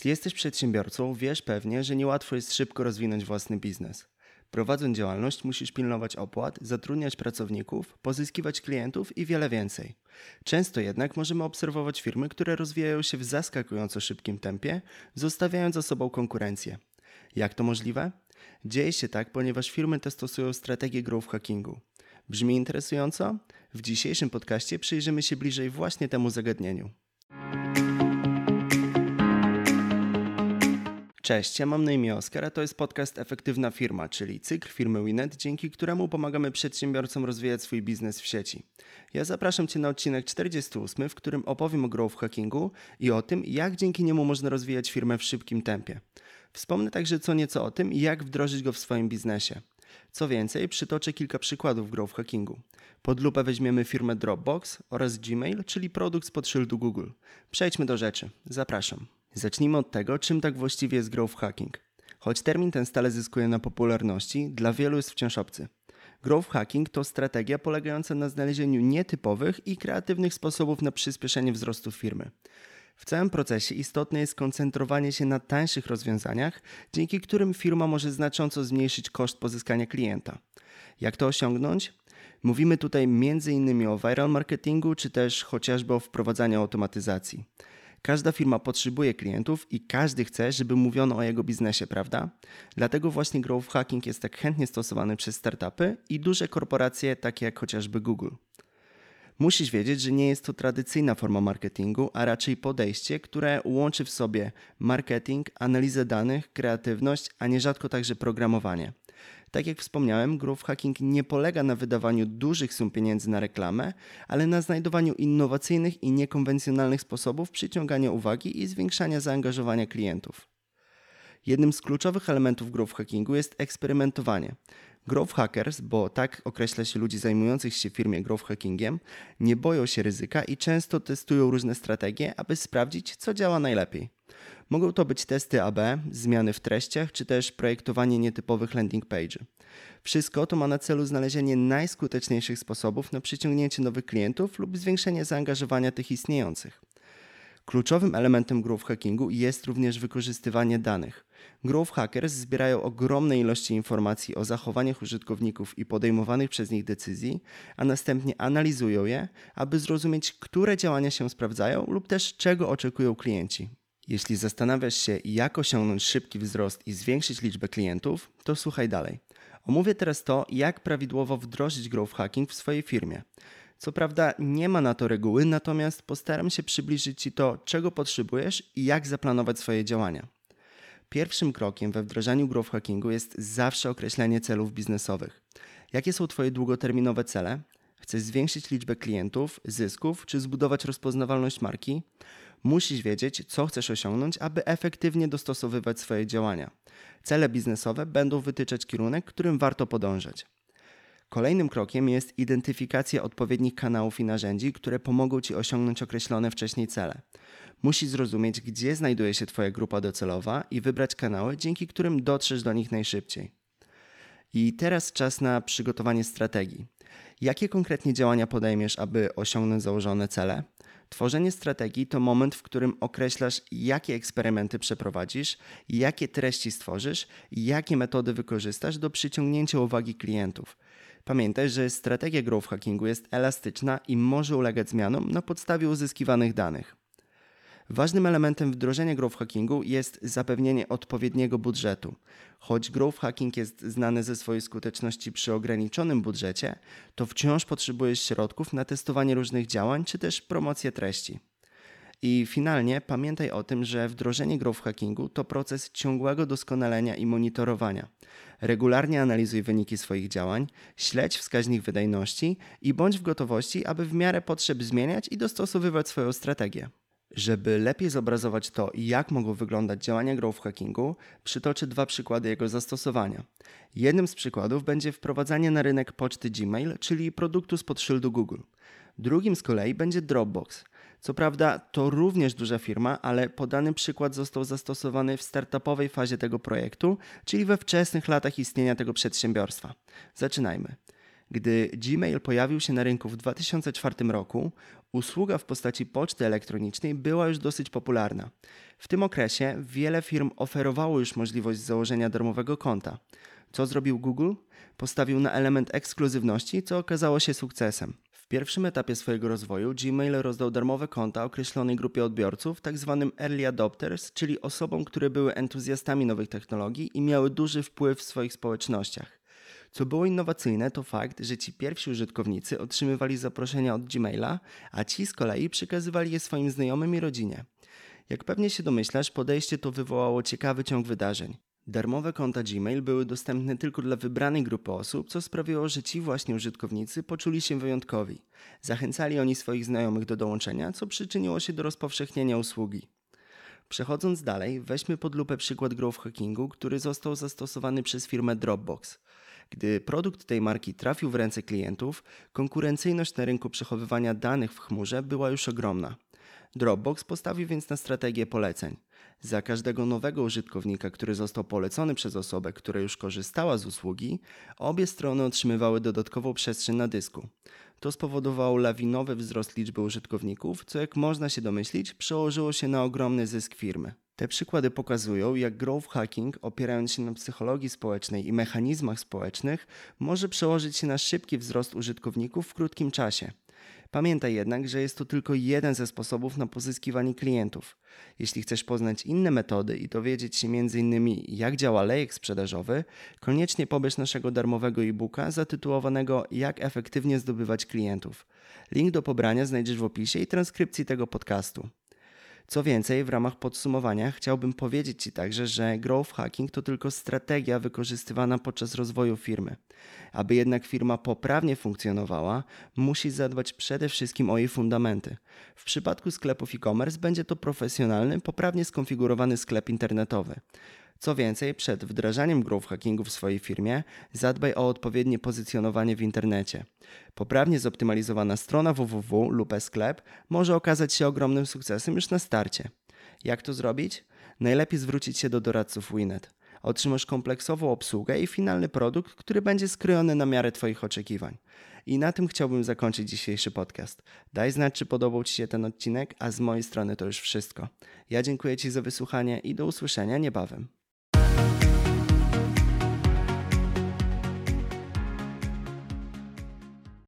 Jeśli jesteś przedsiębiorcą, wiesz pewnie, że niełatwo jest szybko rozwinąć własny biznes. Prowadząc działalność, musisz pilnować opłat, zatrudniać pracowników, pozyskiwać klientów i wiele więcej. Często jednak możemy obserwować firmy, które rozwijają się w zaskakująco szybkim tempie, zostawiając za sobą konkurencję. Jak to możliwe? Dzieje się tak, ponieważ firmy te stosują strategię growth hackingu. Brzmi interesująco? W dzisiejszym podcaście przyjrzymy się bliżej właśnie temu zagadnieniu. Cześć, ja mam na imię Oskar, a to jest podcast Efektywna Firma, czyli cykl firmy Winet, dzięki któremu pomagamy przedsiębiorcom rozwijać swój biznes w sieci. Ja zapraszam Cię na odcinek 48, w którym opowiem o growth hackingu i o tym, jak dzięki niemu można rozwijać firmę w szybkim tempie. Wspomnę także co nieco o tym, jak wdrożyć go w swoim biznesie. Co więcej, przytoczę kilka przykładów growth hackingu. Pod lupę weźmiemy firmę Dropbox oraz Gmail, czyli produkt spod szyldu Google. Przejdźmy do rzeczy. Zapraszam. Zacznijmy od tego, czym tak właściwie jest growth hacking. Choć termin ten stale zyskuje na popularności, dla wielu jest wciąż obcy. Growth hacking to strategia polegająca na znalezieniu nietypowych i kreatywnych sposobów na przyspieszenie wzrostu firmy. W całym procesie istotne jest koncentrowanie się na tańszych rozwiązaniach, dzięki którym firma może znacząco zmniejszyć koszt pozyskania klienta. Jak to osiągnąć? Mówimy tutaj m.in. o viral marketingu, czy też chociażby o wprowadzaniu automatyzacji. Każda firma potrzebuje klientów i każdy chce, żeby mówiono o jego biznesie, prawda? Dlatego właśnie growth hacking jest tak chętnie stosowany przez startupy i duże korporacje, takie jak chociażby Google. Musisz wiedzieć, że nie jest to tradycyjna forma marketingu, a raczej podejście, które łączy w sobie marketing, analizę danych, kreatywność, a nierzadko także programowanie. Tak jak wspomniałem, growth hacking nie polega na wydawaniu dużych sum pieniędzy na reklamę, ale na znajdowaniu innowacyjnych i niekonwencjonalnych sposobów przyciągania uwagi i zwiększania zaangażowania klientów. Jednym z kluczowych elementów growth hackingu jest eksperymentowanie. Growth hackers, bo tak określa się ludzi zajmujących się w firmie growth hackingiem, nie boją się ryzyka i często testują różne strategie, aby sprawdzić, co działa najlepiej. Mogą to być testy AB, zmiany w treściach, czy też projektowanie nietypowych landing page. Wszystko to ma na celu znalezienie najskuteczniejszych sposobów na przyciągnięcie nowych klientów lub zwiększenie zaangażowania tych istniejących. Kluczowym elementem growth hackingu jest również wykorzystywanie danych. Growth hackers zbierają ogromne ilości informacji o zachowaniach użytkowników i podejmowanych przez nich decyzji, a następnie analizują je, aby zrozumieć, które działania się sprawdzają lub też czego oczekują klienci. Jeśli zastanawiasz się, jak osiągnąć szybki wzrost i zwiększyć liczbę klientów, to słuchaj dalej. Omówię teraz to, jak prawidłowo wdrożyć growth hacking w swojej firmie. Co prawda nie ma na to reguły, natomiast postaram się przybliżyć Ci to, czego potrzebujesz i jak zaplanować swoje działania. Pierwszym krokiem we wdrażaniu growth hackingu jest zawsze określenie celów biznesowych. Jakie są Twoje długoterminowe cele? Chcesz zwiększyć liczbę klientów, zysków czy zbudować rozpoznawalność marki? Musisz wiedzieć, co chcesz osiągnąć, aby efektywnie dostosowywać swoje działania. Cele biznesowe będą wytyczać kierunek, którym warto podążać. Kolejnym krokiem jest identyfikacja odpowiednich kanałów i narzędzi, które pomogą Ci osiągnąć określone wcześniej cele. Musisz zrozumieć, gdzie znajduje się Twoja grupa docelowa i wybrać kanały, dzięki którym dotrzesz do nich najszybciej. I teraz czas na przygotowanie strategii. Jakie konkretnie działania podejmiesz, aby osiągnąć założone cele? Tworzenie strategii to moment, w którym określasz, jakie eksperymenty przeprowadzisz, jakie treści stworzysz i jakie metody wykorzystasz do przyciągnięcia uwagi klientów. Pamiętaj, że strategia growth hackingu jest elastyczna i może ulegać zmianom na podstawie uzyskiwanych danych. Ważnym elementem wdrożenia growth hackingu jest zapewnienie odpowiedniego budżetu. Choć growth hacking jest znany ze swojej skuteczności przy ograniczonym budżecie, to wciąż potrzebujesz środków na testowanie różnych działań czy też promocję treści. I finalnie pamiętaj o tym, że wdrożenie growth hackingu to proces ciągłego doskonalenia i monitorowania. Regularnie analizuj wyniki swoich działań, śledź wskaźnik wydajności i bądź w gotowości, aby w miarę potrzeb zmieniać i dostosowywać swoją strategię. Żeby lepiej zobrazować to, jak mogą wyglądać działania growth hackingu, przytoczę dwa przykłady jego zastosowania. Jednym z przykładów będzie wprowadzanie na rynek poczty Gmail, czyli produktu spod szyldu Google. Drugim z kolei będzie Dropbox. Co prawda to również duża firma, ale podany przykład został zastosowany w startupowej fazie tego projektu, czyli we wczesnych latach istnienia tego przedsiębiorstwa. Zaczynajmy. Gdy Gmail pojawił się na rynku w 2004 roku, Usługa w postaci poczty elektronicznej była już dosyć popularna. W tym okresie wiele firm oferowało już możliwość założenia darmowego konta. Co zrobił Google? Postawił na element ekskluzywności, co okazało się sukcesem. Pierwszym etapie swojego rozwoju Gmail rozdał darmowe konta określonej grupie odbiorców. Tak early adopters, czyli osobom, które były entuzjastami nowych technologii i miały duży wpływ w swoich społecznościach. Co było innowacyjne, to fakt, że ci pierwsi użytkownicy otrzymywali zaproszenia od Gmaila, a ci z kolei przekazywali je swoim znajomym i rodzinie. Jak pewnie się domyślasz, podejście to wywołało ciekawy ciąg wydarzeń. Darmowe konta Gmail były dostępne tylko dla wybranej grupy osób, co sprawiło, że ci właśnie użytkownicy poczuli się wyjątkowi. Zachęcali oni swoich znajomych do dołączenia, co przyczyniło się do rozpowszechnienia usługi. Przechodząc dalej, weźmy pod lupę przykład growth hackingu, który został zastosowany przez firmę Dropbox. Gdy produkt tej marki trafił w ręce klientów, konkurencyjność na rynku przechowywania danych w chmurze była już ogromna. Dropbox postawił więc na strategię poleceń. Za każdego nowego użytkownika, który został polecony przez osobę, która już korzystała z usługi, obie strony otrzymywały dodatkową przestrzeń na dysku. To spowodowało lawinowy wzrost liczby użytkowników, co jak można się domyślić, przełożyło się na ogromny zysk firmy. Te przykłady pokazują, jak growth hacking, opierając się na psychologii społecznej i mechanizmach społecznych, może przełożyć się na szybki wzrost użytkowników w krótkim czasie. Pamiętaj jednak, że jest to tylko jeden ze sposobów na pozyskiwanie klientów. Jeśli chcesz poznać inne metody i dowiedzieć się m.in. jak działa lejek sprzedażowy, koniecznie pobierz naszego darmowego e-booka zatytułowanego Jak efektywnie zdobywać klientów. Link do pobrania znajdziesz w opisie i transkrypcji tego podcastu. Co więcej, w ramach podsumowania chciałbym powiedzieć Ci także, że growth hacking to tylko strategia wykorzystywana podczas rozwoju firmy. Aby jednak firma poprawnie funkcjonowała, musi zadbać przede wszystkim o jej fundamenty. W przypadku sklepów e-commerce będzie to profesjonalny, poprawnie skonfigurowany sklep internetowy. Co więcej, przed wdrażaniem growth hackingu w swojej firmie zadbaj o odpowiednie pozycjonowanie w internecie. Poprawnie zoptymalizowana strona www lub e-sklep może okazać się ogromnym sukcesem już na starcie. Jak to zrobić? Najlepiej zwrócić się do doradców Winet. Otrzymasz kompleksową obsługę i finalny produkt, który będzie skrojony na miarę Twoich oczekiwań. I na tym chciałbym zakończyć dzisiejszy podcast. Daj znać, czy podobał Ci się ten odcinek, a z mojej strony to już wszystko. Ja dziękuję Ci za wysłuchanie i do usłyszenia niebawem.